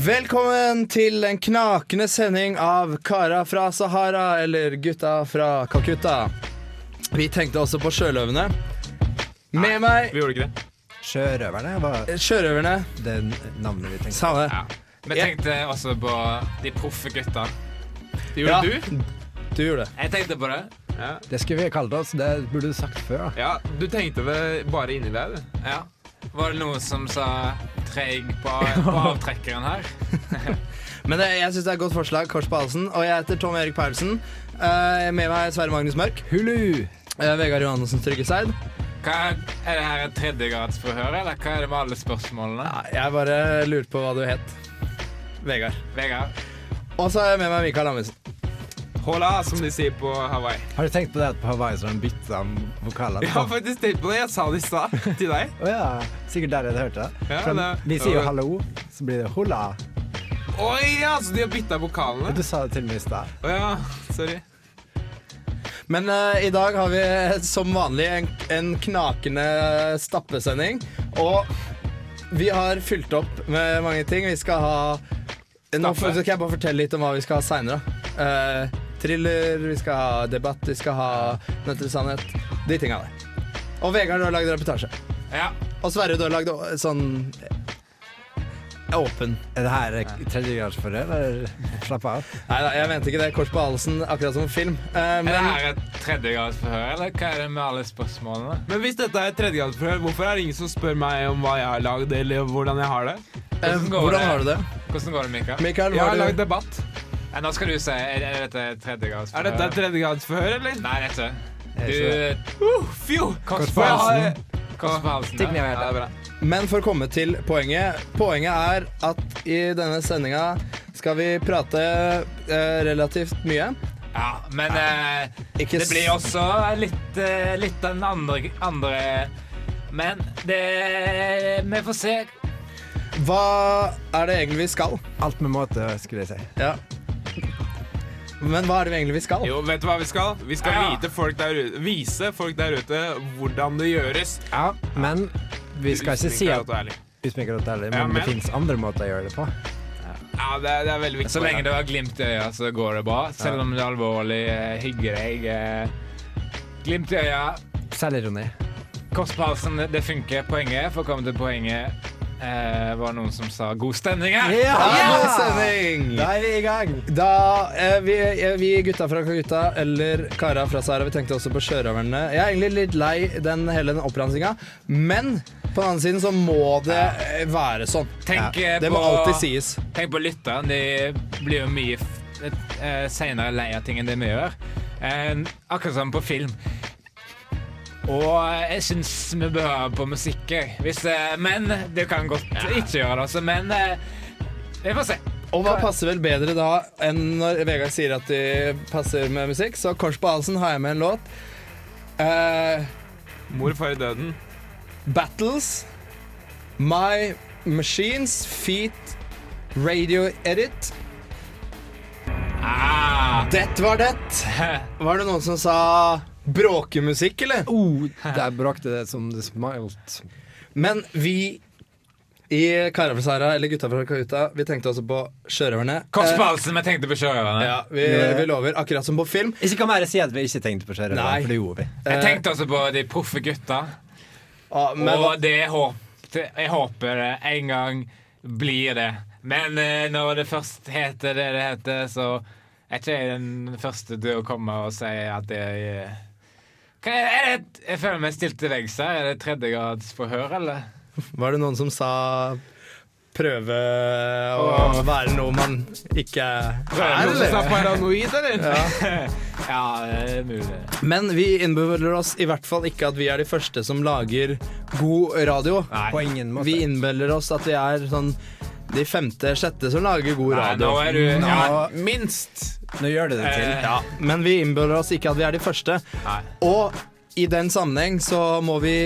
Velkommen til en knakende sending av Kara fra Sahara, eller Gutta fra Calcutta. Vi tenkte også på sjøløvene. Med meg Vi gjorde ikke det. Sjørøverne var sjørøverne. det navnet vi tenkte Samme. Ja. Vi tenkte også på de proffe gutta. Det gjorde Ja. du. Du gjorde det. Jeg tenkte på det. Ja. Det skulle vi kalt oss, det burde du sagt før. ja, du tenkte vel bare inni deg, du. Ja. Var det noen som sa treig på, på avtrekkeren her? Men det, jeg syns det er et godt forslag. Kors på halsen. Og jeg heter Tom Erik Paulsen. Uh, med meg Sverre Magnus Mørk. Hulu! Uh, Vegard Johannessen Tryggeseid. Hva er, er det her et tredjegradsforhør, eller hva er det med alle spørsmålene? Ja, jeg bare lurte på hva du het. Vegard. Vegard? Og så er jeg med meg Mikael Amundsen. Hola, som de sier på Hawaii. Har du tenkt på det at på Hawaii så har de bytta vokalene? Jeg har faktisk tenkt på det. Jeg sa det i stad til deg. oh, ja, sikkert der jeg hørt det. Ja, det- vi sier jo hallo, så blir det hola. Oi, ja, så de har bytta vokalene? du sa det til meg i stad. Å ja, sorry. Men uh, i dag har vi eh, som vanlig en, en knakende stappesending. Og vi har fylt opp med mange ting. Vi skal ha Nå skal jeg bare fortelle litt om hva vi skal ha seinere. Uh, thriller, vi skal ha debatt, vi skal ha Nødt til sannhet. De tinga der. Og Vegard, du har lagd reportasje. Ja. Og Sverre, du har lagd sånn eh, åpen. Er det her tredjegradsforhør, eller slapp av? Nei da, jeg mente ikke det. Kors på halsen, akkurat som film. Eh, Er det men her et tredjegradsforhør, eller hva er det med alle spørsmålene? Men hvis dette er et tredjegradsforhør, hvorfor er det ingen som spør meg om hva jeg har lagd, eller hvordan jeg har det? eh, Hvordan går hvordan det? har du det? Hvordan går det, Mikael? Mikael, Jeg har lagd du debatt. Ja, nå skal du si Er, er dette et tredjegradsforhør? Er dette et tredjegradsforhør, eller? Nei, dette. Du Uh, fjo! Kors på halsen. Kors på halsen. Ja, det er bra. Men for å komme til poenget. Poenget er at i denne sendinga skal vi prate eh, relativt mye. Ja, men eh, Ikke det blir også litt, eh, litt den andre, andre Men det Vi får se. Hva er det egentlig vi skal? Alt med måte, skulle jeg si. Ja. Men hva er det vi egentlig vi skal? Jo, vet du hva vi skal? Vi skal Ja. vite folk der ute, vise folk der ute hvordan det gjøres. Ja, men vi skal ikke si at Usminket og ærlig. men, Ja, men det fins andre måter å gjøre det på. Ja, det er, det er veldig viktig. Så lenge du har glimt i øya, så går det bra. Selv om det er alvorlig. eh, Hygge deg. eh, Glimt i øya. Selvironi. Kors på halsen, det- det funker. Poenget, for å komme til poenget, eh, var det noen som sa 'god stemning' her. Ja! Ja! stemning! Da er vi i gang! Da, eh, vi, eh, vi gutta fra Kaguta, eller Kara fra Sara, vi tenkte også på sjørøverne. Jeg er egentlig litt lei den hele den oppransinga, men på den andre siden så må det eh, være sånn. Tenk, eh, Det må alltid sies. Tenk på lytteren. De blir jo mye uh, seinere lei av ting enn det vi gjør. Eh, akkurat som på film. Og jeg syns vi bør høre på musikk. Hvis, eh, men det kan godt ikke gjøre det, altså. Men eh, vi får se. Og hva passer vel bedre da enn når Vegard sier at de passer med musikk? Så Kors på halsen har jeg med en låt. Eh, Mor far i døden. Battles, My Machines, Feet, Radio Edit. Ah. Det var det. Var det noen som sa bråkemusikk, eller? Oh, der brakte det som det smilet Men vi i Kara fra Sara, eller Gutta fra Kajuta, vi tenkte også på sjørøverne. Kors på halsen, vi tenkte på sjørøverne. ja, vi, vi lover, akkurat som på film. Ikke kan være si at vi ikke tenkte på sjørøverne, Nei. for det gjorde vi. Jeg tenkte også på de proffe gutta. Ah, men, og det jeg håper, jeg håper det en gang blir det. Men eh, når det først heter det det heter, så er ikke jeg den første til å komme og si at det er hva er er det, Jeg føler meg stilt til veggs her. Er det tredjegradsforhør, eller? var det noen som sa prøve å være noe man ikke Er noen som er paranoid, eller? Ja, det er mulig. Men vi innbiller oss i hvert fall ikke at vi er de første som lager god radio. Nei. På ingen måte. Vi innbiller oss at vi er sånn de femte-sjette som lager god Nei, radio. nå er du ja, Minst. nå gjør det det til. eh, Ja, men vi innbiller oss ikke at vi er de første. Nei. Og i den sammenheng så må vi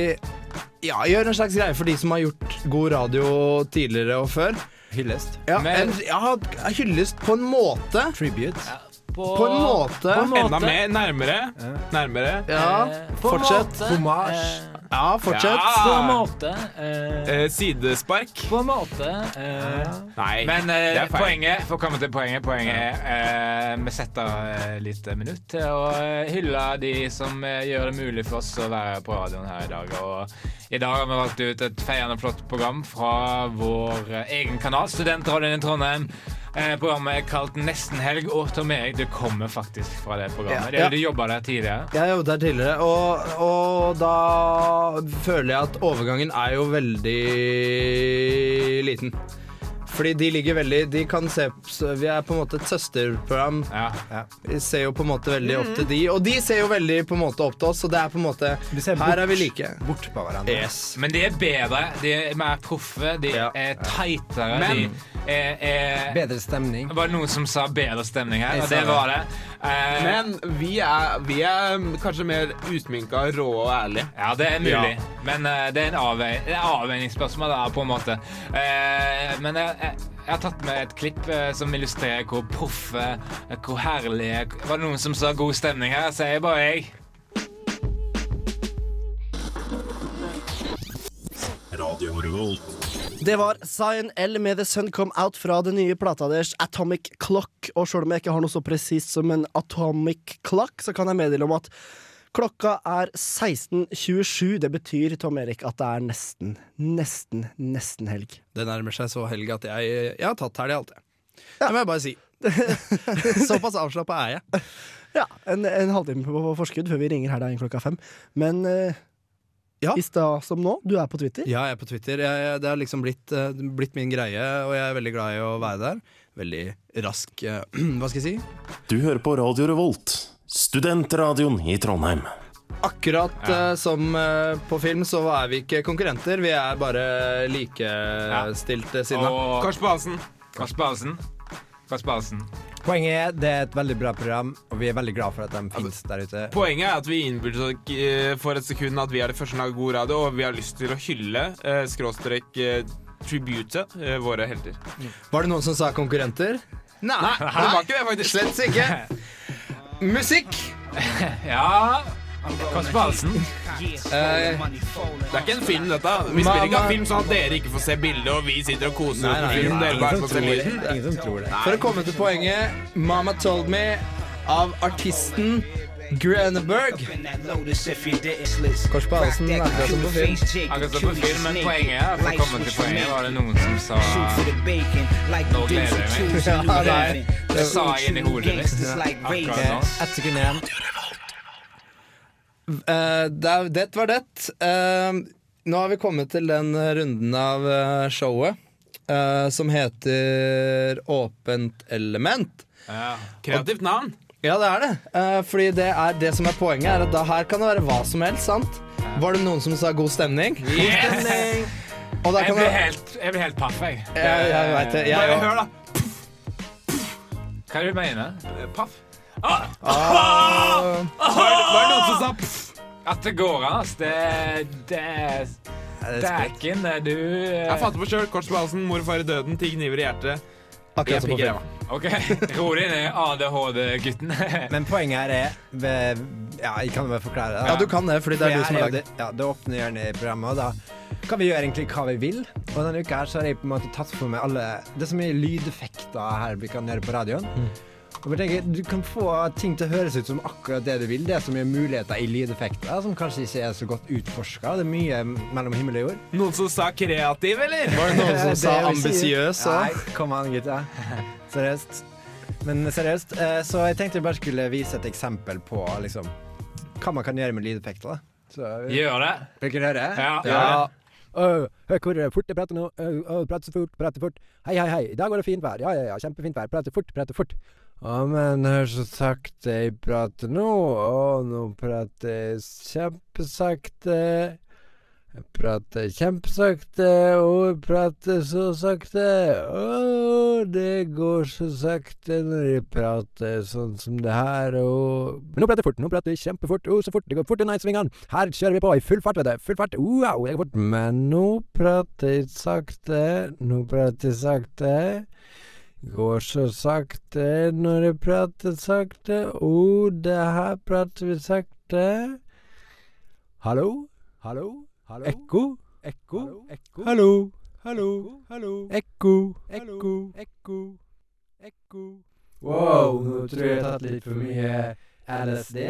ja, gjør en slags greie for de som har gjort god radio tidligere og før. Hyllest. Ja, Men- en, ja, hyllest på en måte. Tribute. På en måte. På en måte. Enda mer. Nærmere. Nærmere. Ja, Eh, på en fortsett. måte, Hommage. eh, Ja, fortsett. På en måte. eh, Eh, sidespark. På en måte. eh, Nei, Men eh, poenget, for å komme til poenget, poenget er eh, vi setter eh, litt minutt til å hylle de som gjør det mulig for oss å være på radioen her i dag. Og i dag har vi valgt ut et feiende flott program fra vår egen kanal, Studentradioen i Trondheim. Eh, programmet er kalt Nesten helg, og Tom Erik, du kommer faktisk fra det programmet. Ja. Det, du jobba der tidligere. Jeg jobbet der tidligere, og, og da føler jeg at overgangen er jo veldig liten. Fordi de ligger veldig De kan se Vi er på en måte et søsterprogram. Ja. Vi ser jo på en måte veldig opp til de, og de ser jo veldig på en måte opp til oss, så det er på en måte Her bort, er vi like. Bort på hverandre. Yes. Men de er bedre, de er mer proffe, de Ja. er tightere, Men- de er, er Bedre stemning. Det noen som sa bedre stemning her, og det. var det. Eh, Men vi er, vi er kanskje mer usminka, rå og ærlige. ja, det er mulig. Ja. Men uh, det er en avvei det er avveiningsspørsmål, da, på en måte. Uh, men jeg, jeg, jeg har tatt med et klipp uh, som illustrerer hvor proffe, hvor herlige Var det noen som sa god stemning her? Sier bare jeg. Radio Revolt. Det var Zion L med The Sun Come Out fra den nye plata deres Atomic Clock. Og sjøl om jeg ikke har noe så presist som en Atomic Clock, så kan jeg meddele om at klokka er 16.27. Det betyr, Tom Erik, at det er nesten, nesten, nesten helg. Det nærmer seg så helg at jeg, jeg har tatt helg, alltid. Det må jeg bare si. Såpass avslappa er jeg. Ja, en, en halvtime på forskudd før vi ringer her da klokka fem. Men eh, Ja. i stad som nå, du er på Twitter. Ja, jeg er på Twitter. Jeg, det har liksom blitt, eh, blitt min greie, og jeg er veldig glad i å være der. Veldig rask eh, Hva skal jeg si? Du hører på Radio Revolt, studentradioen i Trondheim. Akkurat eh, som uh, på film så er vi ikke konkurrenter. Vi er bare likestilte sinna. Og Kors på halsen. Kasper Halsen. Kasper Halsen. Poenget er det er et veldig bra program, og vi er veldig glad for at de finnes der ute. Poenget er at vi innbiller oss eh, for et sekund at vi er det første som lager god radio, og vi har lyst til å hylle, eh, skråstrek eh, tribute, eh, våre helter. Var det noen som sa konkurrenter? Nei, Det var ikke det, faktisk. slett ikke. Musikk! Ja Kasper Hansen. Eh, Det er ikke en film, dette. Vi spiller ikke en film sånn at dere ikke får se bildet, og vi sitter og koser oss med film. Dere bare får se lyden. Ingen som tror det. for å komme til poenget Mama Told Me av artisten Grønneberg. Kors på halsen, akkurat som på film. Akkurat som på film, men poenget er, for å komme til poenget, var det noen som sa Nå gleder jeg meg. Ja, nei. Det sa jeg inni hodet mitt. Akkurat nå. Eh, det, det var det. Uh, nå har vi kommet til den runden av eh, showet uh, som heter Åpent element. Ja. Kreativt navn. Ja, det er det. Uh, fordi det, er, det som er poenget, er at da her kan det være hva som helst, sant? Var det noen som sa god stemning? Yes! Og da Jeg blir helt, jeg blir helt paff, jeg. Jeg, jeg vet det. Jeg, Bare òg. hør, da. Hva er det du mener? Paff. Ah. Var det noen som sa pff? At det går an, ass. Det, det Dæken, du eh, Jeg fant det på sjøl. Kors på halsen, mor og far i døden, ti kniver i hjertet. Akkurat som på film. OK, ro deg ned, ADHD-gutten. Men poenget her er ved, Ja, jeg kan bare forklare det. Ja, du kan det, fordi det er du som har lagd det, ja, det åpner hjørnet i programmet, og da kan vi gjøre egentlig hva vi vil. Og denne uka her så har jeg på en måte tatt for meg alle Det er så mye lydeffekter her vi kan gjøre på radioen. Og jeg tenker, Du kan få ting til å høres ut som akkurat det du vil. Det er så mye muligheter i lydeffekter som kanskje ikke er så godt utforska. Det er mye mellom himmel og jord. Noen som sa kreativ, eller? Var det noen som sa ambisiøs? Nei, kom an, gutta. Seriøst. Men seriøst, eh, så jeg tenkte jeg bare skulle vise et eksempel på liksom hva man kan gjøre med lydeffekter. da. Så, Gjør det. vil dere høre? Ja. Ja. Hør hvor fort jeg prater nå. Prater så fort, prater fort. Hei, hei, hei. I dag var det fint vær. Ja, ja, ja. Kjempefint vær. Prater fort, prater fort. Å, men hør så sakte jeg prater nå. Å, nå prater jeg kjempesakte. Jeg prater kjempesakte og prater så sakte. Å, det går så sakte når jeg prater sånn som det her, og Men nå prater jeg fort. Nå prater jeg kjempefort. Å, så fort. Det går fort i svingene. Her kjører vi på i full fart, vet du. Full fart. Wow, det går fort. Men nå prater jeg sakte. Nå prater jeg sakte. Går så sakte når jeg prater sakte. Å, det her prater vi sakte. Hallo? Hallo? Hallo? Ekko? Ekko? Ekko? Hallo? Hallo? Hallo? Ekko? Ekko? Ekko? Ekko? Wow, nå tror jeg jeg har tatt litt for mye LSD.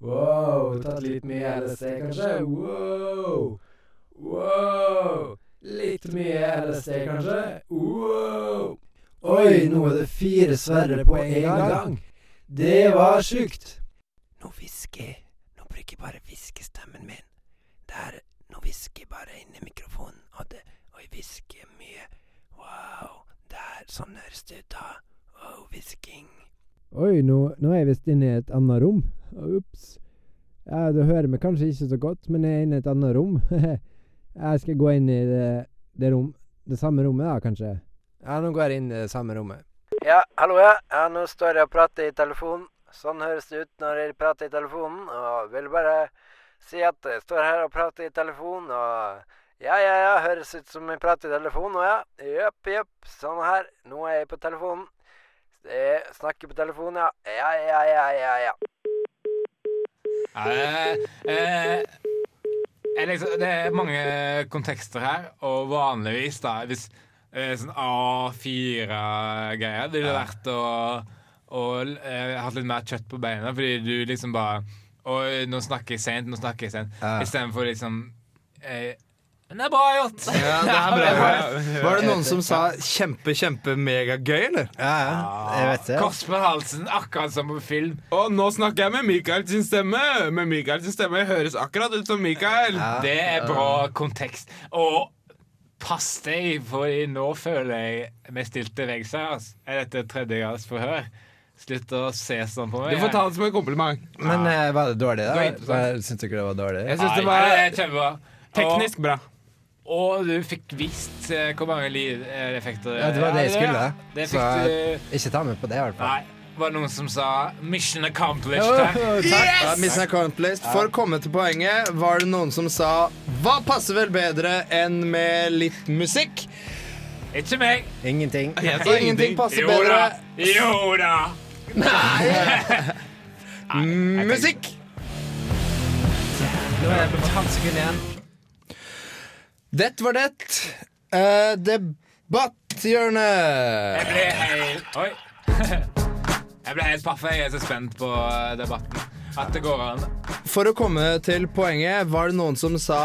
Wow, tatt litt mye LSD, kanskje? Wow! Wow! Litt mye LSD, kanskje? Wow! Oi, nå er det fire Sverre på en gang. Det var sjukt. Nå hvisker. Nå bruker jeg bare hviskestemmen min. Der, nå hvisker jeg bare inn i mikrofonen, og, det, og jeg hvisker mye. Wow, der, sånn høres det ut da. Wow, hvisking. Oi, nå, nå er jeg visst inne i et annet rom. Ops. Ja, du hører meg kanskje ikke så godt, men jeg er inne i et annet rom. jeg skal gå inn i det, det rom, det samme rommet da, kanskje. Ja, nå går jeg inn i det samme rommet. Ja, hallo, ja. ja. Nå står jeg og prater i telefonen. Sånn høres det ut når jeg prater i telefonen. Og vil bare si at jeg står her og prater i telefonen, og ja, ja, ja, høres ut som jeg prater i telefonen, og ja. Jepp, jepp. Sånn her. Nå er jeg på telefonen. Jeg snakker på telefonen, ja. Ja, ja, ja, ja, ja. Eh, eh, liksom, det er mange kontekster her, og vanligvis, da Hvis eh, sånn A4-greier ville vært å, å eh, hatt litt mer kjøtt på beina, fordi du liksom bare Oi, nå snakker jeg sent, nå snakker jeg sent. Ja. Istedenfor liksom eh, Men det er bra gjort! Ja, det er bra. Var det noen som sa kjempe, kjempe megagøy, eller? Ja, ja. Jeg vet det. Kors på halsen, akkurat som på film. Og nå snakker jeg med Mikael sin stemme. Med Mikael sin stemme høres akkurat ut som Mikael. Det er bra kontekst. Og pass deg, for nå føler jeg meg stilt til veggs her. Altså. Er dette tredje gangs forhør? Slutt å se sånn på meg. Du får ta det som en kompliment. Men eh, var det dårlig, da? interessant. Syns ikke det var dårlig? Jeg syns det var det kjempebra. teknisk bra. Og, og du fikk vist eh, hvor mange lydeffekter Ja, det var det jeg skulle. Det Så du ikke ta med på det, i hvert fall. Nei. Var det noen som sa 'mission accomplished' her? Ja, Mission accomplished. For å komme til poenget var det noen som sa Hva passer vel bedre enn med litt musikk? Ikke meg. Ingenting. Ingenting passer Jo bedre. Jo da. Musikk! Nå er det fem sekunder igjen. Det var det. Uh, Debatthjørnet. Jeg ble helt Oi. Jeg ble helt paff. Jeg er så spent på eh, debatten. At det går an. For å komme til poenget, var det noen som sa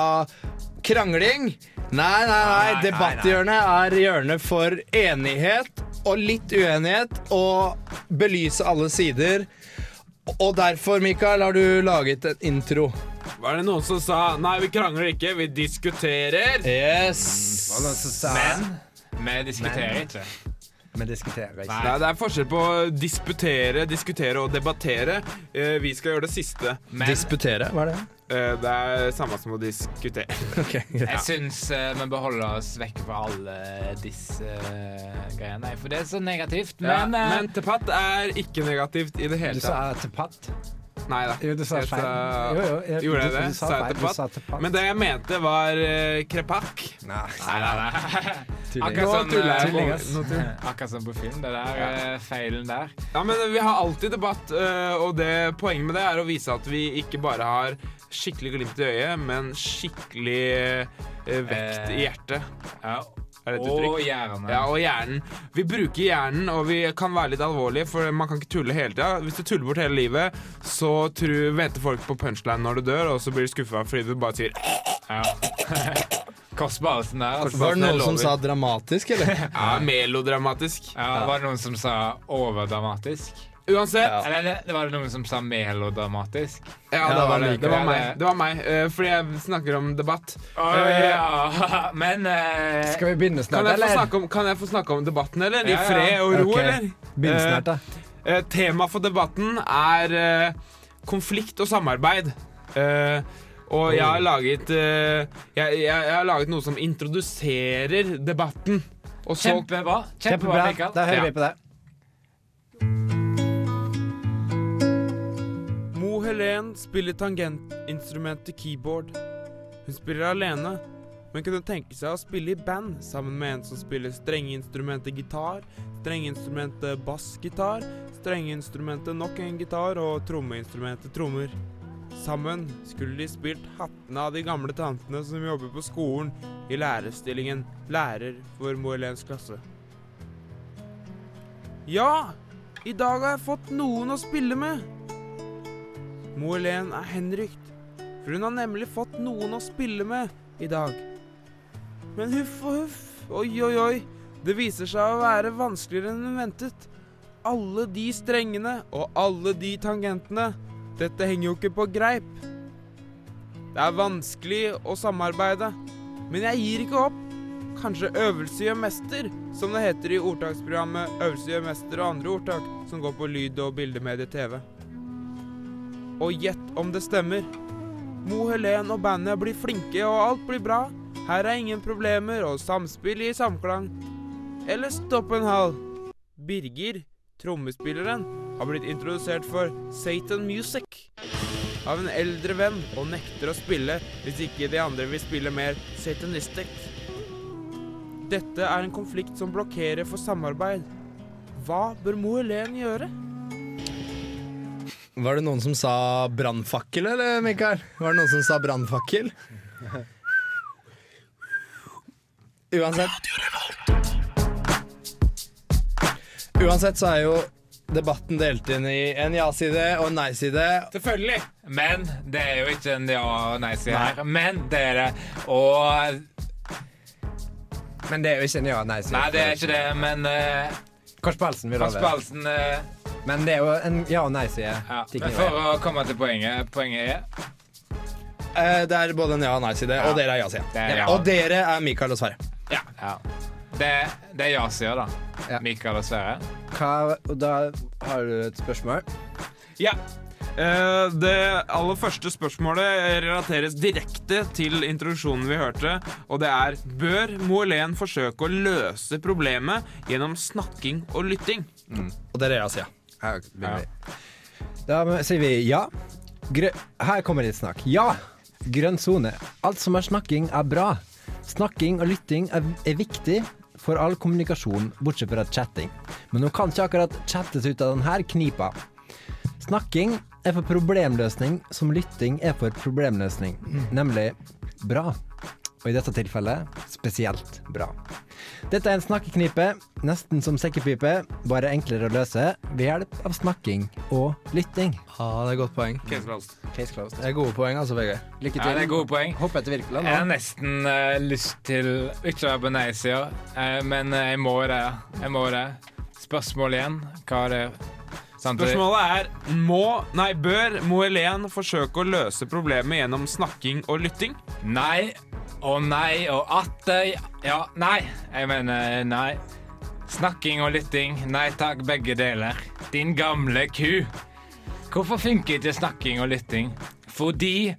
krangling? Nei, nei, nei. nei, Debatthjørnet er hjørnet for enighet og litt uenighet og belyse alle sider. Og derfor, Mikael, har du laget en intro. Var det noen som sa Nei, vi krangler ikke, vi diskuterer? Yes. Og noen som sa Men vi diskuterer ikke. Vi diskuterer ikke. Nei, det er forskjell på å disputere, diskutere og debattere. Eh, vi skal gjøre det siste. Men Disputere, hva er det? Eh, det er samme som å diskutere. Ok, greit. jeg syns eh, vi holde oss vekk fra alle disse eh, greiene. For det er så negativt. Ja, Men, eh, men tepatt er ikke negativt i det hele Du sa tepat? tepatt. Nei da. Jo, du sa Jeg feil. Jo, jo, jeg- Gjorde jeg det? du sa Sa jeg tepat? Du. Men det jeg mente, var uh, krepakk. Nei. Nei, nei, nei. Akkurat eh, på- akkurat som på film. Det der ja. feilen der. Ja, men Vi har alltid debatt, eh, og det, poenget med det er å vise at vi ikke bare har skikkelig glimt i øyet, men skikkelig eh, vekt i hjertet. Ja. Er et uttrykk. Og hjernen. Ja, og hjernen. Vi bruker hjernen, og vi kan være litt alvorlige, for man kan ikke tulle hele tida. Hvis du tuller bort hele livet, så tru, venter folk på punchline når du dør, og så blir du skuffa fordi du bare sier Ja. Kors på der. Altså. Var det noen som sa dramatisk, eller? ja, melodramatisk. Ja, var det noen som sa overdramatisk? Uansett. Eller det, det var noen som sa melodramatisk? Ja, Ja, det var det det. var meg. Det var meg. Uh, fordi jeg snakker om debatt. Å, ja. Men uh, Skal vi begynne snart, jeg, eller? om, kan jeg få snakke om debatten, eller? I Ja, ja. fred og ro, okay. eller? Begynn Eh, snart, da. Uh, tema for debatten er eh, konflikt og samarbeid. Eh, Og jeg har laget eh, jeg, jeg, jeg har laget noe som introduserer debatten. Og så Kjempebra. Kjempebra, Kjempebra. Mikael. Da hører Ja. vi på det. Helen spiller tangentinstrumentet keyboard. Hun spiller alene, men kunne tenke seg å spille i band sammen med en som spiller strengeinstrumentet gitar, strengeinstrumentet bassgitar, strengeinstrumentet nok en gitar og trommeinstrumentet trommer. Sammen skulle de spilt hattene av de gamle tantene som jobber på skolen i lærerstillingen lærer for Mo Helens klasse. Ja, i dag har jeg fått noen å spille med. Mo Helen er henrykt, for hun har nemlig fått noen å spille med i dag. Men huff og huff, oi oi oi, det viser seg å være vanskeligere enn hun ventet. Alle de strengene og alle de tangentene, dette henger jo ikke på greip. Det er vanskelig å samarbeide, men jeg gir ikke opp. Kanskje øvelse gjør mester, som det heter i ordtaksprogrammet Øvelse gjør mester og andre ordtak, som går på lyd- og bildemedie-TV. Og gjett om det stemmer. Mo Helen og bandet blir flinke, og alt blir bra. Her er ingen problemer og samspill i samklang. Eller stopp en hal. Birger, trommespilleren, har blitt introdusert for Satan Music av en eldre venn og nekter å spille hvis ikke de andre vil spille mer satanistic. Dette er en konflikt som blokkerer for samarbeid. Hva bør Mo Helen gjøre? Var det noen som sa brannfakkel, eller, Mikael? Var det noen som sa brannfakkel? Uansett Uansett så er jo debatten delt inn i en ja-side og en nei-side. Selvfølgelig. Men det er jo ikke en ja- og nei-side her. Men det er det. Og Men det er jo ikke en ja-nei-side. Nei, det er ikke det, men uh, Kors på halsen vil ha alle. på halsen. eh, Men det er jo en ja- og nei-side. ja. Men for å komme til poenget Poenget er Eh, Det er både en ja- og nei-side, Ja. og dere er ja-side. Er ja. Og dere er Mikael og Sverre. Ja. ja. Det, det er ja-sida, da. Ja. Mikael og Sverre. Hva, og da har du et spørsmål. Ja. Eh, det aller første spørsmålet relateres direkte til introduksjonen vi hørte, og det er Bør Mo Helen forsøke å løse problemet gjennom snakking og lytting? Og dere er ja-sida. Ja, begynner vi. Da sier vi ja. Grø Her kommer litt snakk. Ja! Grønn sone. Alt som er snakking, er bra. Snakking og lytting er, er viktig for all kommunikasjon, bortsett fra chatting. Men nå kan ikke akkurat chattes ut av denne knipa. Snakking er for problemløsning som lytting er for problemløsning, nemlig bra. Og i dette tilfellet spesielt bra. Dette er en snakkeknipe, nesten som sekkepipe, bare enklere å løse ved hjelp av snakking og lytting. Ja, det er godt poeng. Case closed. Case closed. Det er gode poeng, altså, VG. Lykke til. Ja, det er gode poeng. Hopp etter Wirkola Jeg har nesten uh, lyst til ikke å være på nei-sida, uh, men eh, jeg må det. Jeg må det. Spørsmål igjen. Hva er det? Spørsmålet er må, nei, Bør Moelén forsøke å løse problemet gjennom snakking og lytting? Nei og nei og atter Ja, nei. Jeg mener nei. Snakking og lytting. Nei takk, begge deler. Din gamle ku. Hvorfor funker ikke snakking og lytting? Fordi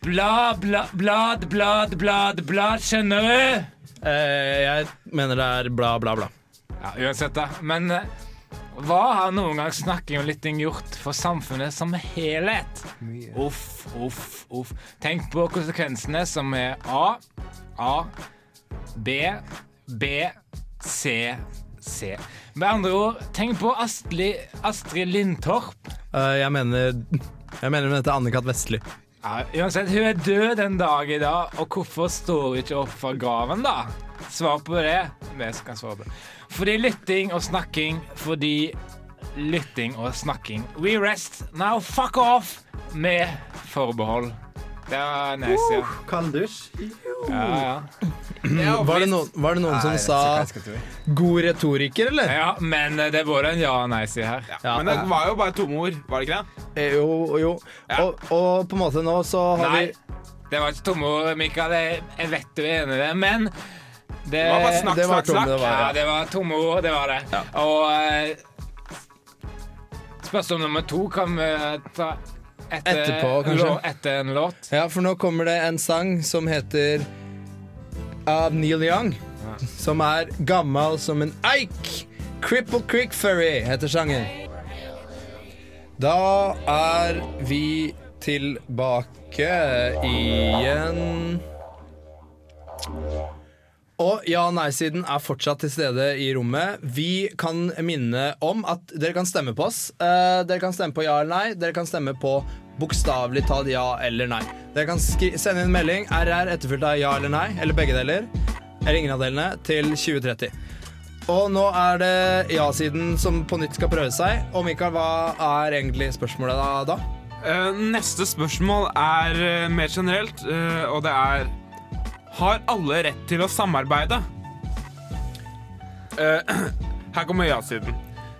Bla, bla, blad, blad, blad, blad, skjønner du? Eh, jeg mener det er bla, bla, bla. Ja, uansett, da. Men eh, hva har noen gang snakking og lytting gjort for samfunnet som helhet? Uff, uff, uff. Tenk på konsekvensene som er A, A, B, B, C, C. Med andre ord, tenk på Astrid, Astrid Lindtorp. Uh, jeg mener Jeg mener hun heter Anne-Kat. Vestli. Ja, uansett, hun er død den dag i dag, og hvorfor står hun ikke opp fra graven, da? Svar på det. Vi skal svare på. Fordi lytting og snakking, fordi lytting og snakking. We rest, now fuck off! Med forbehold. Det var nice, ja. Kald dusj. Ja, ja. Var det, noen, var det noen som sa 'god retoriker', eller? ja men eh, det var en ja og nei-side her. Ja. Men det var jo bare tomme ord, var det ikke det? Eh, Jo, jo. Ja. Og, og på en måte nå så har Nei, vi det var ikke tomme ord, Mikael. Jeg vet du er enig i det, men det, Det var bare snakk, det var snakk, snakk. det var, Ja, ja. det var tomme ord, det var det. Ja. Og eh, spørsmål nummer to kan vi ta etter, Etterpå, kanskje. lå- etter en låt. Ja, for nå kommer det en sang som heter Av Neil Young. Som er gammel som en eik. Cripple Creek Ferry heter sangen. Da er vi tilbake igjen. Og ja- og nei-siden er fortsatt til stede i rommet. Vi kan minne om at dere kan stemme på oss. Eh, dere kan stemme på ja eller nei. Dere kan stemme på bokstavelig talt ja eller nei. Dere kan skri sende inn melding RR etterfulgt av ja eller nei, eller begge deler, eller ingen av delene, til 2030. Og nå er det ja-siden som på nytt skal prøve seg. Og Mikael, hva er egentlig spørsmålet da? da? Eh, neste spørsmål er eh, mer generelt, eh, og det er Har alle rett til å samarbeide? Uh, her kommer ja-siden.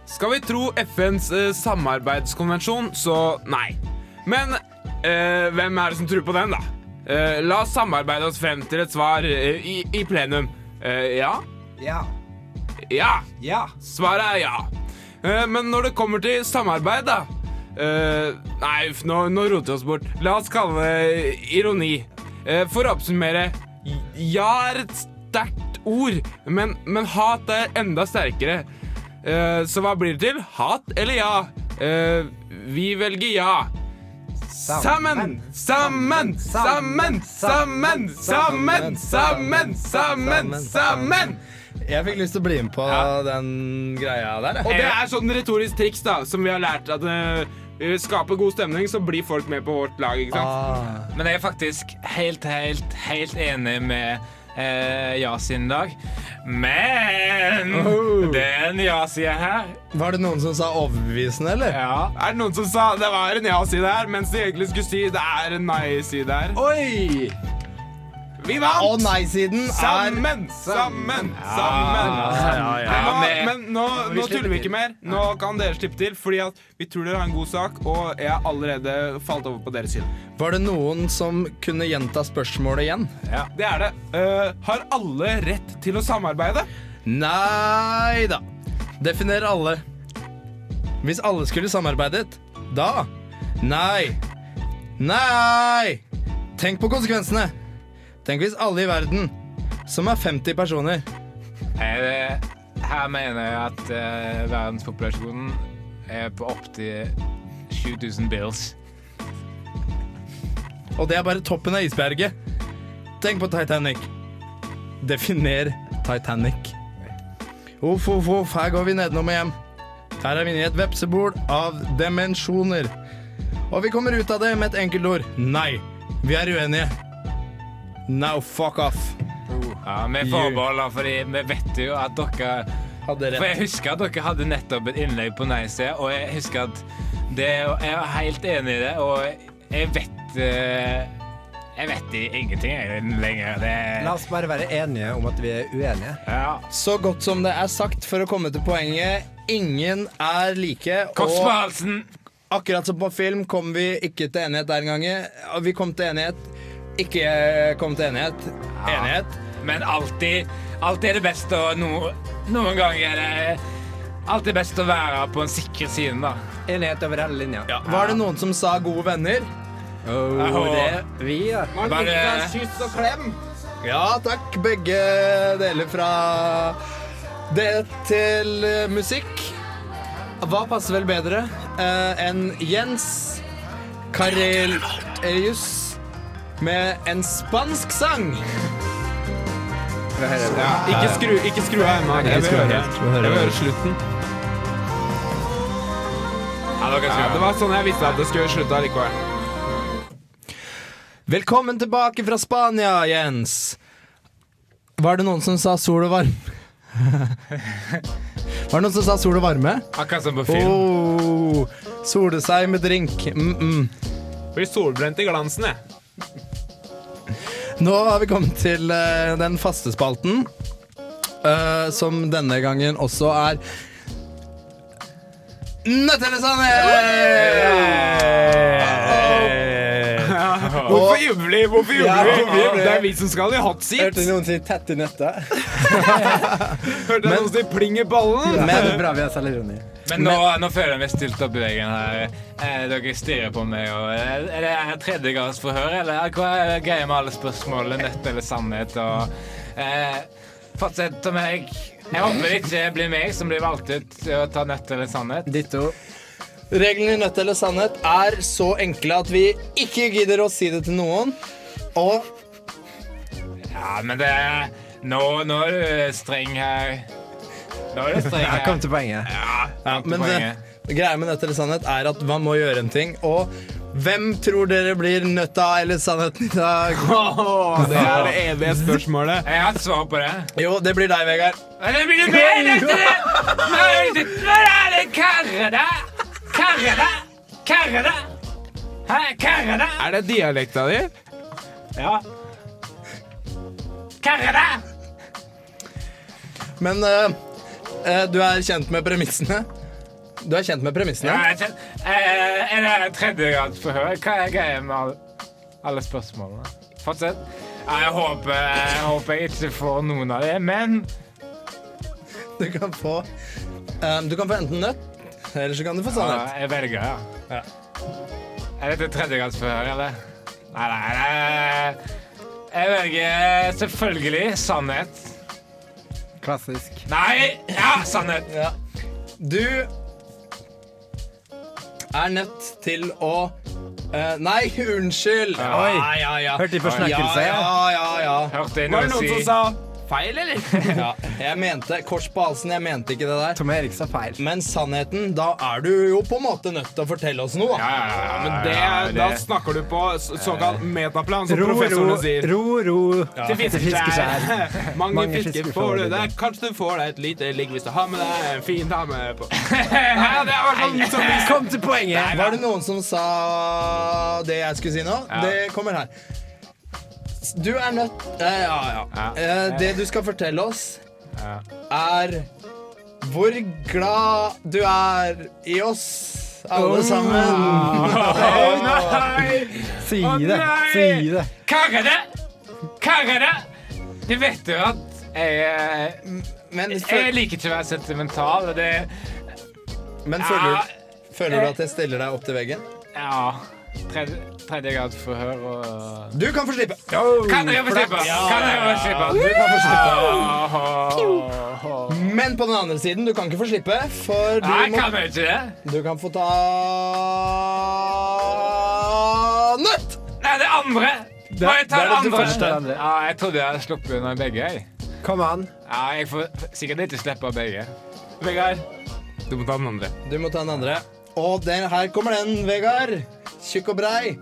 Skal vi tro FNs uh, samarbeidskonvensjon, så nei. Men uh, hvem er det som tror på den, da? Eh, la oss samarbeide oss frem til et svar eh, i, i plenum. Eh, ja? Ja. Ja. Ja. Svaret er ja. Eh, men når det kommer til samarbeid, da eh, Nei, uff, nå, nå roter vi oss bort. La oss kalle det ironi. Eh, for å oppsummere Ja er et sterkt ord, men, men hat er enda sterkere. Uh, så hva blir det til? Hat eller ja? Uh, vi velger ja. Sammen, sammen, sammen, sammen, sammen, sammen, sammen, sammen. Jeg fikk lyst til å bli med på den greia der. Og det er sånn retorisk triks da som vi har lært at uh, skaper god stemning, så blir folk med på vårt lag. ikke sant? Ah. Men jeg er faktisk helt, helt, helt enig med eh, ja-siden i dag. Men Oh. er ja-sida her. Var det noen som sa overbevisende, eller? Ja. Er det noen som sa det var en ja-side her, mens de egentlig skulle si det er en nei-side her? Oi! Vi vant! Og nei-siden er Sammen, sammen, sammen. ja, ja. Men, nå, men nå, nå tuller vi ikke mer. Nå kan dere slippe til, fordi at vi tror dere har en god sak, og jeg har allerede falt over på deres side. Var det noen som kunne gjenta spørsmålet igjen? Ja, Det er det. Uh, har alle rett til å samarbeide? Nei da. Definer alle. Hvis alle skulle samarbeidet, da Nei. Nei! Tenk på konsekvensene. Tenk hvis alle i verden, som er 50 personer Eh, her mener jeg at uh, verdenspopulasjonen er på opptil 7000 bills. Og det er bare toppen av isberget. Tenk på Titanic. Definer Titanic. Uff, uff, uff, her går vi nedenom og hjem. Her er vi inne i et vepsebol av dimensjoner. Og vi kommer ut av det med et enkelt ord. Nei. Vi er uenige. Now fuck off. Ja, Vi forbeholder, fordi vi vet jo at dere Hadde For jeg husker at dere hadde nettopp et innlegg på nei-sida, og jeg husker at det Jeg er helt enig i det, og jeg vet eh, Jeg vet ingenting lenger. Det La oss bare være enige om at vi er uenige. ja. Så godt som det er sagt, for å komme til poenget. Ingen er like. Halsen! akkurat som på film kom vi ikke til enighet der engang. Vi kom til enighet. Ikke kom til enighet. Enighet. Men alltid, alltid er det best å no, Noen ganger er det alltid best å være på en sikker side, da. Enighet over hele linja. Ja. Var det noen som sa 'gode venner'? Oh, det vi, ja. Man fikk en kyss og klem. Ja takk, begge deler fra det til musikk. Hva passer vel bedre eh, enn Jens Karelius med en spansk sang? Ikke skru, ikke skru av ennå. Jeg vil høre, jeg vil høre slutten. Ja, Ja, det var sånn jeg visste at det skulle slutte likevel. Velkommen tilbake fra Spania, Jens. Var det noen som sa sol og varme? Var det noen som sa sol og varme? Akkurat som på film. Oh, sole seg med drink. Mm -mm. Blir solbrent i glansen, jeg. Nå har vi kommet til uh, den faste spalten, uh, som denne gangen også er sannhet! Hvorfor jubler vi? Hvorfor jubler vi? Det er vi som skal i hot seat. Hørte noen si tett i nøtta? Hørte noen si pling i ballen? Men, bra vi har selvironi. Men nå, nå føler jeg meg stilt opp i veggen her. Eh, dere stirrer på meg. Og, er er det tredjegradsforhør, eller hva er greia med alle spørsmålene? Nødt eller sannhet? Og, eh, fortsett om jeg Jeg håper det ikke blir meg som blir valgt ut til å ta nødt eller sannhet. Ditto. Reglene i Nødt eller sannhet er så enkle at vi ikke gidder å si det til noen. Og Ja, men det Nå, nå er du streng her. Nå er du streng Jeg her. kom til poenget. ja, til Men det, poenget. greia med Nødt eller sannhet er at man må gjøre en ting. Og hvem tror dere blir nøtta eller sannheten i dag? det er det evige spørsmålet. Jeg har et svar på det. Jo, det blir deg, Vegard. Det blir meg, dette! Nei, det er det karre, da! Karre, da! Karre, da! Hæ, karre, da! Er det dialekta di? Ja. Karre, da! Men uh, eh, du er kjent med premissene? Du er kjent med premissene? Ja, jeg er, eh, Er det tredjegradsforhør? Hva er greia med alle, alle spørsmålene? Fortsett. Jeg håper, jeg håper jeg ikke får noen av det, men Du kan få um, Du kan få enten nøtt, eller så kan du få ja, sannhet. jeg velger, ja. Ja. Er dette tredjegangsforhør, eller? Nei, nei, nei. Jeg velger selvfølgelig sannhet. Klassisk. Nei! Ja, sannhet. Ja. Du er nødt til å eh, Nei, unnskyld! Oi. Ja, ja, ja. Hørte de forsnakkelse? Ja, ja, ja, ja. Hørte jeg Var noen det noen si som sa feil, eller? ja. Jeg mente kors på halsen, jeg mente ikke det der. Tom Erik sa feil. Men sannheten, da er du jo på en måte nødt til å fortelle oss noe. Ja, ja, ja, ja, Men det, ja, da snakker du på såkalt metaplan, som Ro, ro, professorene sier. ro, ro. Til Til fiskeskjær. Mange, Mange fisker får du det, der. Kanskje du får deg et lite ligg hvis du har med deg en fin dame på. Ja, det var sånn som Kom til poenget! Var det noen som sa det jeg skulle si nå? Ja. Det kommer her. Du er nødt eh, Ja, ja. Ja. Eh, det du skal fortelle oss, Ja. er hvor glad du er i oss alle sammen. Si Å, det. nei! Si det. Karene! Karene! Du vet jo at jeg, eh, Men, jeg liker ikke å være sentimental. og Det men føler, føler du at jeg stiller deg opp til veggen? Ja. Tredje, forhør og Du kan få slippe. Kan jeg få slippe? Kan jeg få slippe? Du kan få slippe! Men på den andre siden, du kan ikke få slippe, for du Nei, må kan jeg ikke det? Du kan få ta nøtt! Nei, det andre. Må jeg ta det er det det andre? første. Ja, jeg trodde jeg hadde sluppet unna begge. Jeg. Kom an. Ja, jeg får sikkert ikke slippe begge. Vegard, du må ta den andre. Du må ta den andre. Og den, her kommer den, Vegard. Tjukk og brei.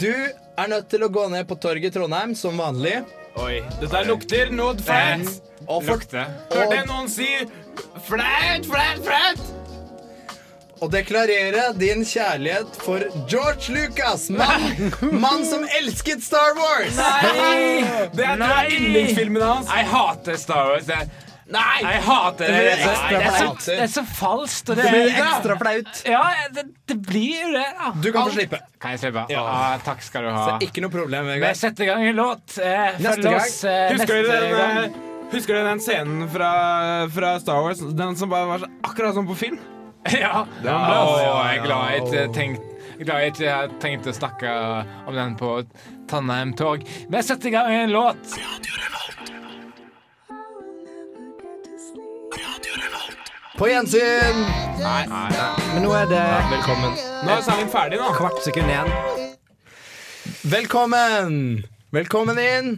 Du er nødt til å gå ned på torget i Trondheim som vanlig. Oi, dette lukter noe flaut. Og, for, Lukter. Hørte jeg noen si flaut, flaut, flaut? og deklarere din kjærlighet for George Lucas, mann mann som elsket Star Wars. Nei! Det er, det er yndlingsfilmen hans. Jeg hater Star Wars. Jeg, Nei! jeg hater det. Det er, så, det, er så, det er så falskt. Og det, Det blir ekstra flaut. Ja, det, det blir jo det, da. Du kan få slippe. Kan jeg slippe? Ja. Å, takk skal du ha. Så ikke noe problem, Vi setter i gang en låt. Eh, Neste følg gang. oss eh, Husker neste den, gang. den, husker du den scenen fra, fra Star Wars? Den som bare var så, akkurat som på film? Ja. Den altså. jeg er glad jeg ikke tenkte jeg er glad jeg ikke har tenkt å snakke om den på Tannheim Torg. Vi setter i gang en låt. På gjensyn! Nei, nei, nei. Men nå er det Velkommen. Nå er sangen ferdig, nå. kvart sekund igjen. Velkommen! Velkommen inn.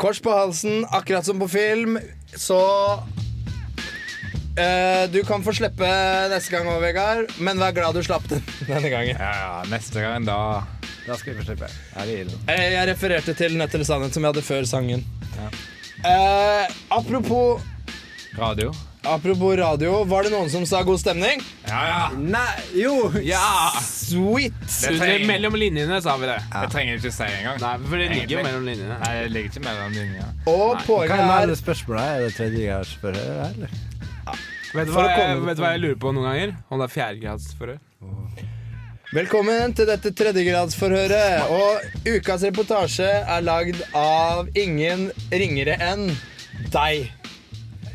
Kors på halsen, akkurat som på film. Så eh, Du kan få slippe neste gang òg, Vegard, men vær glad du slapp den denne gangen. Ja, ja, neste gang, da Da skal vi få slippe. er det ille. Eh, Jeg refererte til Nødt eller sannhet, som jeg hadde før sangen. Eh, apropos, Radio. Apropos radio, var det noen som sa god stemning? Ja, ja. Nei, jo! Ja! Sweet! Trenger, mellom linjene sa vi det. det trenger du ikke si engang. Nei, for det ligger jo mellom linjene. Nei, det ligger ikke mellom linjene. Og Hva er det spørsmålet er det tredje Er det her, eller? Vet du hva, jeg, vet hva jeg lurer på noen ganger? Om det er fjerdegradsforhør. Velkommen til dette tredjegradsforhøret. Og ukas reportasje er lagd av ingen ringere enn deg,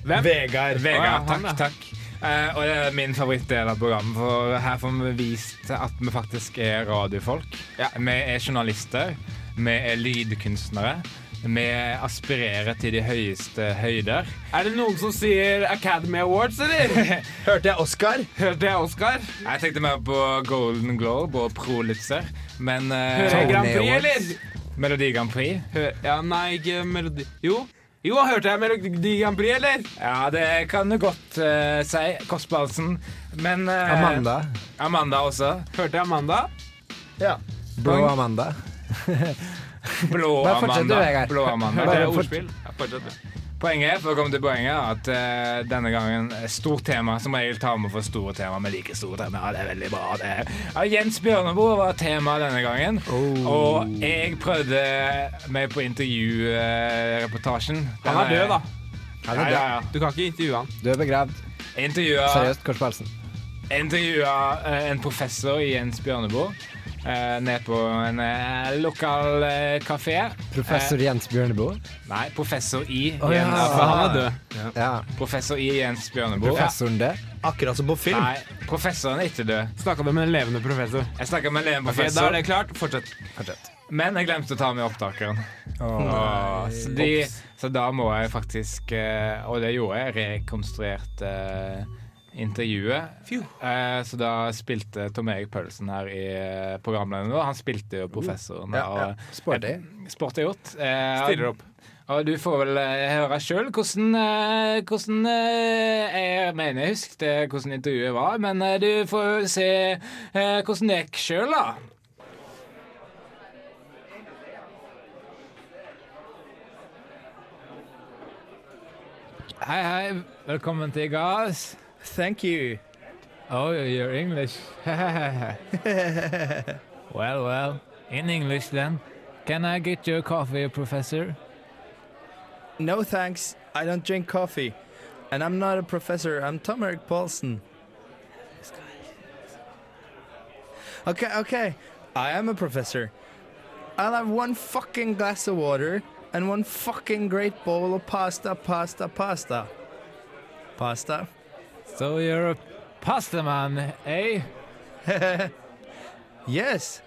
Hvem? Vegard. Vegard, ja, takk, takk. Eh, og det er min favorittdel av programmet, for her får vi vist at vi faktisk er radiofolk. Vi er journalister, vi er lydkunstnere. Vi aspirerer til de høyeste høyder. Er det noen som sier Academy Awards, eller? Hørte jeg Oscar? Hørte jeg Oscar? Jeg tenkte mer på Golden Globe og Prolitzer, men uh, Hører jeg Grand Prix, eller? Melodi Grand Prix Hør, ja, nei, ikke Melodi... Jo. Jo, hørte jeg Melodi Grand Prix, eller? Ja, det kan du godt uh, si. kostbalsen. Men uh, Amanda. Amanda også. Hørte jeg Amanda? Ja. Blå Amanda. Blå Bare fortsett du, Amanda. Vegard. Blå Amanda. Hørte jeg ordspill? Ja, fortsett du. Poenget for å komme til poenget er at eh, denne gangen er stort tema. Som regel tar vi for store tema, men like store tema. Ja, det er veldig bra. Det er. Ja, Jens Bjørneboe var tema denne gangen. Og jeg prøvde meg på intervjureportasjen. Han er død, da. Han er ja, død. ja. Du kan ikke intervjue han. Du er begravd. Seriøst, Kors Palsen. intervjua eh, en professor i Jens Bjørneboe. Uh, ned på en eh, lokal uh, kafé. Professor Jens Bjørneboe. Nei, professor i Å, ja. Jens, For han er død. Ja. Professor i Jens Bjørneboe. Professoren det. Akkurat som på film. Nei, professoren er ikke død. Snakka du med en levende professor? Jeg snakka med en Ok, Da er det klart. Fortsett. Fortsett. men jeg glemte å ta med opptakeren. Oh, så, de, så da må jeg faktisk eh, Og det gjorde jeg. Rekonstruerte eh, intervjuet. Eh, så da spilte Tom Erik Paulsen her i uh, programlederen. vår. Han spilte jo professoren. Ja, her, ja. Sporty. Sporty. Gjort. Eh, Stiller opp. Og du får vel eh, høre sjøl hvordan, eh, hvordan eh, Jeg mener jeg husker hvordan intervjuet var, men eh, du får se eh, hvordan det gikk sjøl, da. Hei, hei. Velkommen til Gas. Thank you. Oh, you're English. well, well. In English, then. Can I get you a coffee, Professor? No thanks. I don't drink coffee. And I'm not a professor. I'm Tom Erik Paulsen. Okay, okay. I am a professor. I'll have one fucking glass of water and one fucking great bowl of pasta, pasta, pasta. Pasta? So you're a pasta man, eh? Yes.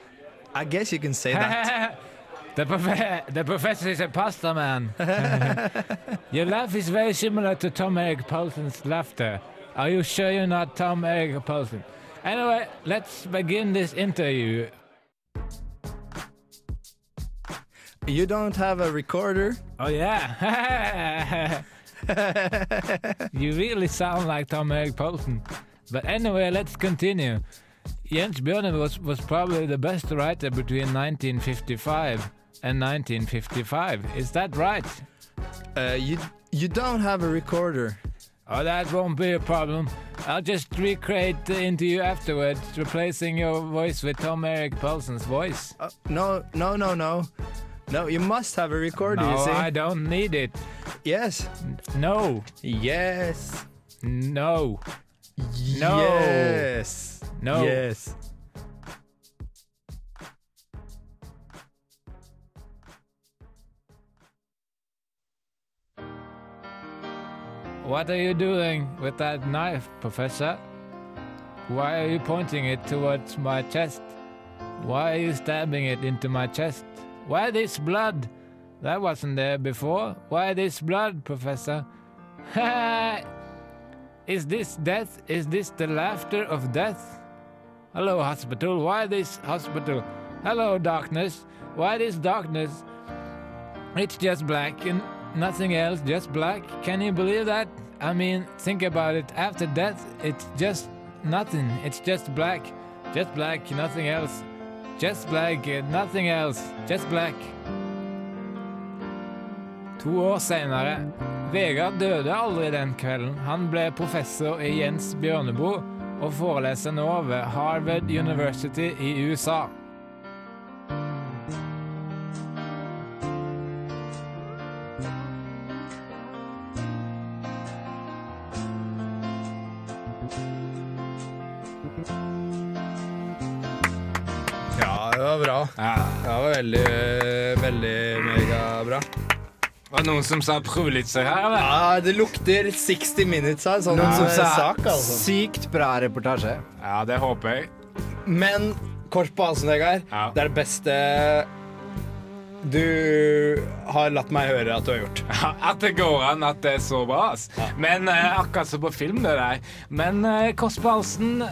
I guess you can say that. the, prof- the professor is a pasta man. Your laugh is very similar to Tom Erik Paulsen's laughter. Are you sure you're not Tom Erik Paulsen? Anyway, let's begin this interview. You don't have a recorder? Oh yeah. you really sound like Tom Eric Poulsen. But anyway, let's continue. Jens Bjørne was, was probably the best writer between 1955 and 1955. Is that right? Uh, you you don't have a recorder. Oh, that won't be a problem. I'll just recreate the interview afterwards, replacing your voice with Tom Eric Paulsen's voice. Uh, no, no, no, no. No, you must have a recorder, you no, see. I don't need it. Yes. No, Yes. no, No. Yes. no. Yes. What are you doing with that knife, Professor? Why are you pointing it towards my chest? Why are you stabbing it into my chest? Why this blood? That wasn't there before. Why this blood, Professor? Is this death? Is this the laughter of death? Hello, hospital. Why this hospital? Hello, darkness. Why this darkness? It's just black and nothing else, just black. Can you believe that? I mean, think about it. After death, it's just nothing. It's just black. Just black, nothing else. Just black, nothing else. Just black. To år senere. Vegard døde aldri den kvelden. Han ble professor i Jens Bjørneboe og foreleser nå ved Harvard University i USA. Ja, det var. Ja. Veldig, veldig megabra. Var det noen som sa prøvelitser her, eller? Ja, det lukter 60 minutes her, sånn Noen som sa sak, altså. sykt bra reportasje. Ja, det håper jeg. Men kort på halsen, Vegard, Ja. det er det beste du har latt meg høre at du har gjort. At det går an at det er så bra. ass. Men eh, akkurat som på film, det der. Men eh, Kåss på halsen,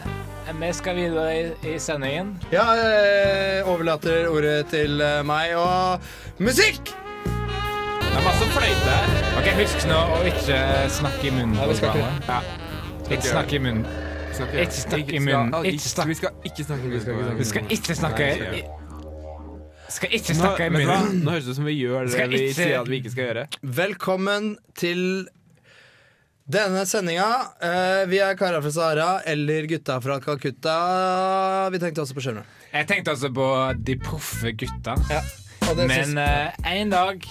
vi skal videre i, i sendingen. Ja, jeg overlater ordet til eh, meg og musikk! Det er masse fløyte her. Ok, Husk nå å ikke snakke i munnen. Ja, vi skal ikke. Ja. Ikke snakke i munnen. Snakke- Ikke snakke i munnen. skal- Ikke snakke. Vi skal ikke snakke i munnen. Vi skal ikke snakke i- Skal ikke Nå, snakke i munnen. Nå høres det ut som vi gjør det vi ikke- sier at vi ikke skal gjøre. Velkommen til denne sendinga. Eh, vi er karer fra Sahara eller gutta fra Calcutta. Vi tenkte også på skjermen. Jeg tenkte altså på de proffe gutta. Ja, og det Men syns- en dag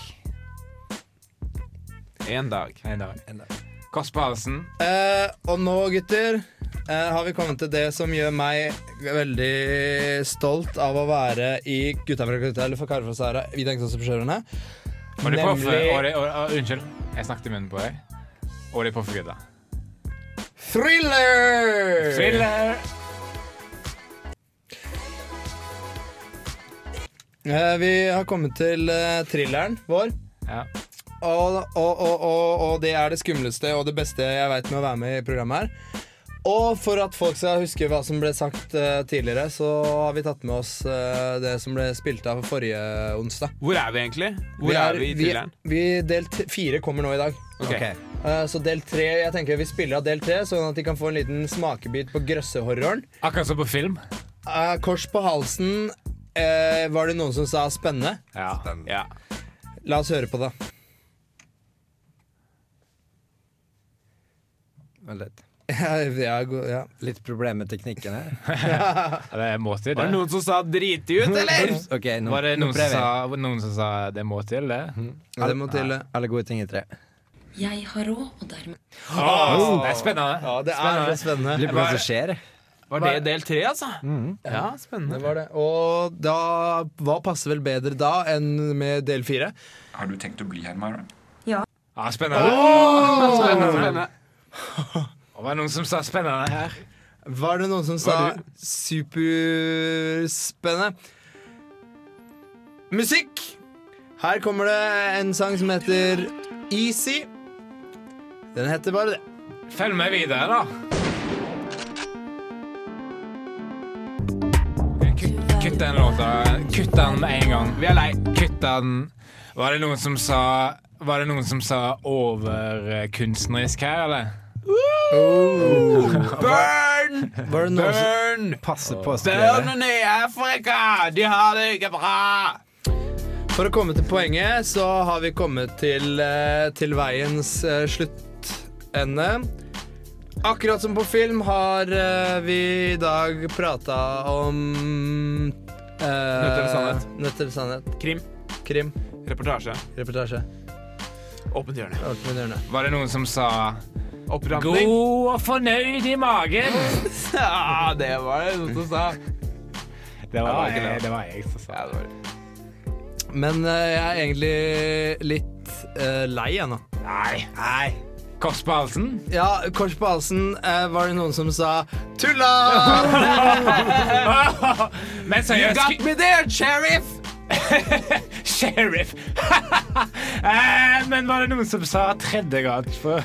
En dag. En dag. Kåss på halsen. Eh, og nå, gutter, eh, har vi kommet til det som gjør meg veldig stolt av å være i Gutta fra Calcutta eller for karer fra Sahara. Vi tenkte også på skjermene. Og de proffe Nemlig- og de, og, og, Unnskyld, jeg snakket i munnen på deg. Og de på fredag. Thriller! Thriller! Eh, vi har kommet til eh, thrilleren vår. Ja. Og, og, og, og, og det er det skumleste og det beste jeg veit med å være med i programmet her. Og for at folk skal huske hva som ble sagt eh, tidligere, så har vi tatt med oss eh, det som ble spilt av forrige onsdag. Hvor er vi egentlig? Hvor er, vi i vi, thrilleren? vi Del t- fire kommer nå i dag. Ok. Eh, så del tre, jeg tenker vi spiller av del tre, sånn at de kan få en liten smakebit på grøssehorroren. Akkurat som på film. Eh, kors på halsen. eh, var det noen som sa spennende? Ja. Ja. La oss høre på det. Vent litt. Ja, ja. Litt problem med teknikken her. Det må til, Var det det. noen som sa 'drit ut', eller? okay, nå, Var det nå noen som, sa, noen som sa det må til, det? ja, det må til. det. Alle gode ting i tre. Jeg har råd, og dermed Åh, det er spennende. Ja, det er spennende! spennende. Lurer på hva som skjer. Var det del tre, altså? Ja, Det spennende. var det. Og da Hva passer vel bedre da enn med del fire? Har du tenkt å bli her, Myra? Ja, spennende. Spennende. Og var det noen som sa spennende her? Var det noen som sa superspennende? Musikk! Her kommer det en sang som heter Easy. Den heter bare det. Følg med videre, da. Kutt, den låta. Kutt den med en gang. Vi er lei. Kutt den. Var det noen som sa Var det noen som sa overkunstnerisk her, eller? Burn! Det noen som Burn! Passe på å skrive. I Afrika, de har det ikke bra! For å komme til poenget, så har vi kommet til, eh, til veiens eh, sluttende. Akkurat som på film har eh, vi i dag prata om eh, Nødt eller sannhet? Nødt eller sannhet. Krim. Krim. Reportasje. Reportasje. Åpent hjørne. Åpent hjørne. Var det noen som sa Oppramling. God og fornøyd i magen? Ja, det var det noen som sa. Det var, var jeg, det. det var jeg som sa Ja, det var det. Men eh, jeg er egentlig litt eh, lei ennå. Nei. Nei. Kors på halsen? Ja, kors på halsen eh, var det noen som sa 'tulla'! Men seriøst Got me there, sheriff! Sheriff! Eh, Men var det noen som sa tredjegrads for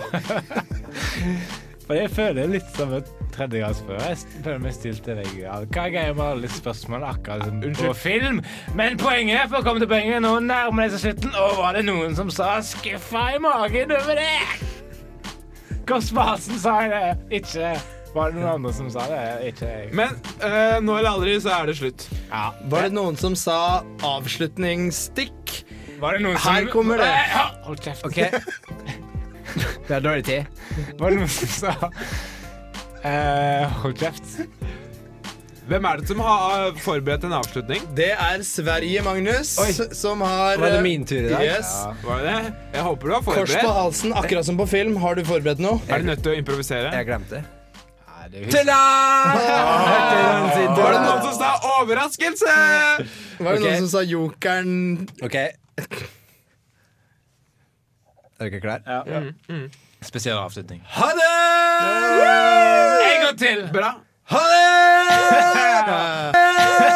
For jeg føler det litt som et før. Jeg føler meg stilt til deg. Hva er greia med alle spørsmålene akkurat som på film? Men poenget, for å komme til poenget, nå nærmer det seg slutten, og var det noen som sa 'skuffa i magen' over det? Kors på sa det, ikke Var det noen andre som sa det? Ikke jeg. Men eh, nå eller aldri så er det slutt. Ja. Var det noen som sa 'avslutningsstikk'? Var det noen som Her kommer det. Nei, ja, Hold kjeft. OK. Vi har dårlig tid. Var det noen som sa eh, Hold kjeft. Hvem er det som har forberedt en avslutning? Det er Sverige, Magnus, Oi. som har Var det eh, min tur i dag? Yes. Var det det? Jeg håper du har forberedt. Kors på halsen, akkurat som på film. Har du forberedt noe? Er du nødt til å improvisere? Jeg glemte det. Var det noen som sa 'overraskelse'? Var det okay. noen som sa jokeren? OK. Er dere klare? Ja. Spesiell avslutning. Ha det! En gang til! Bra. Ha det!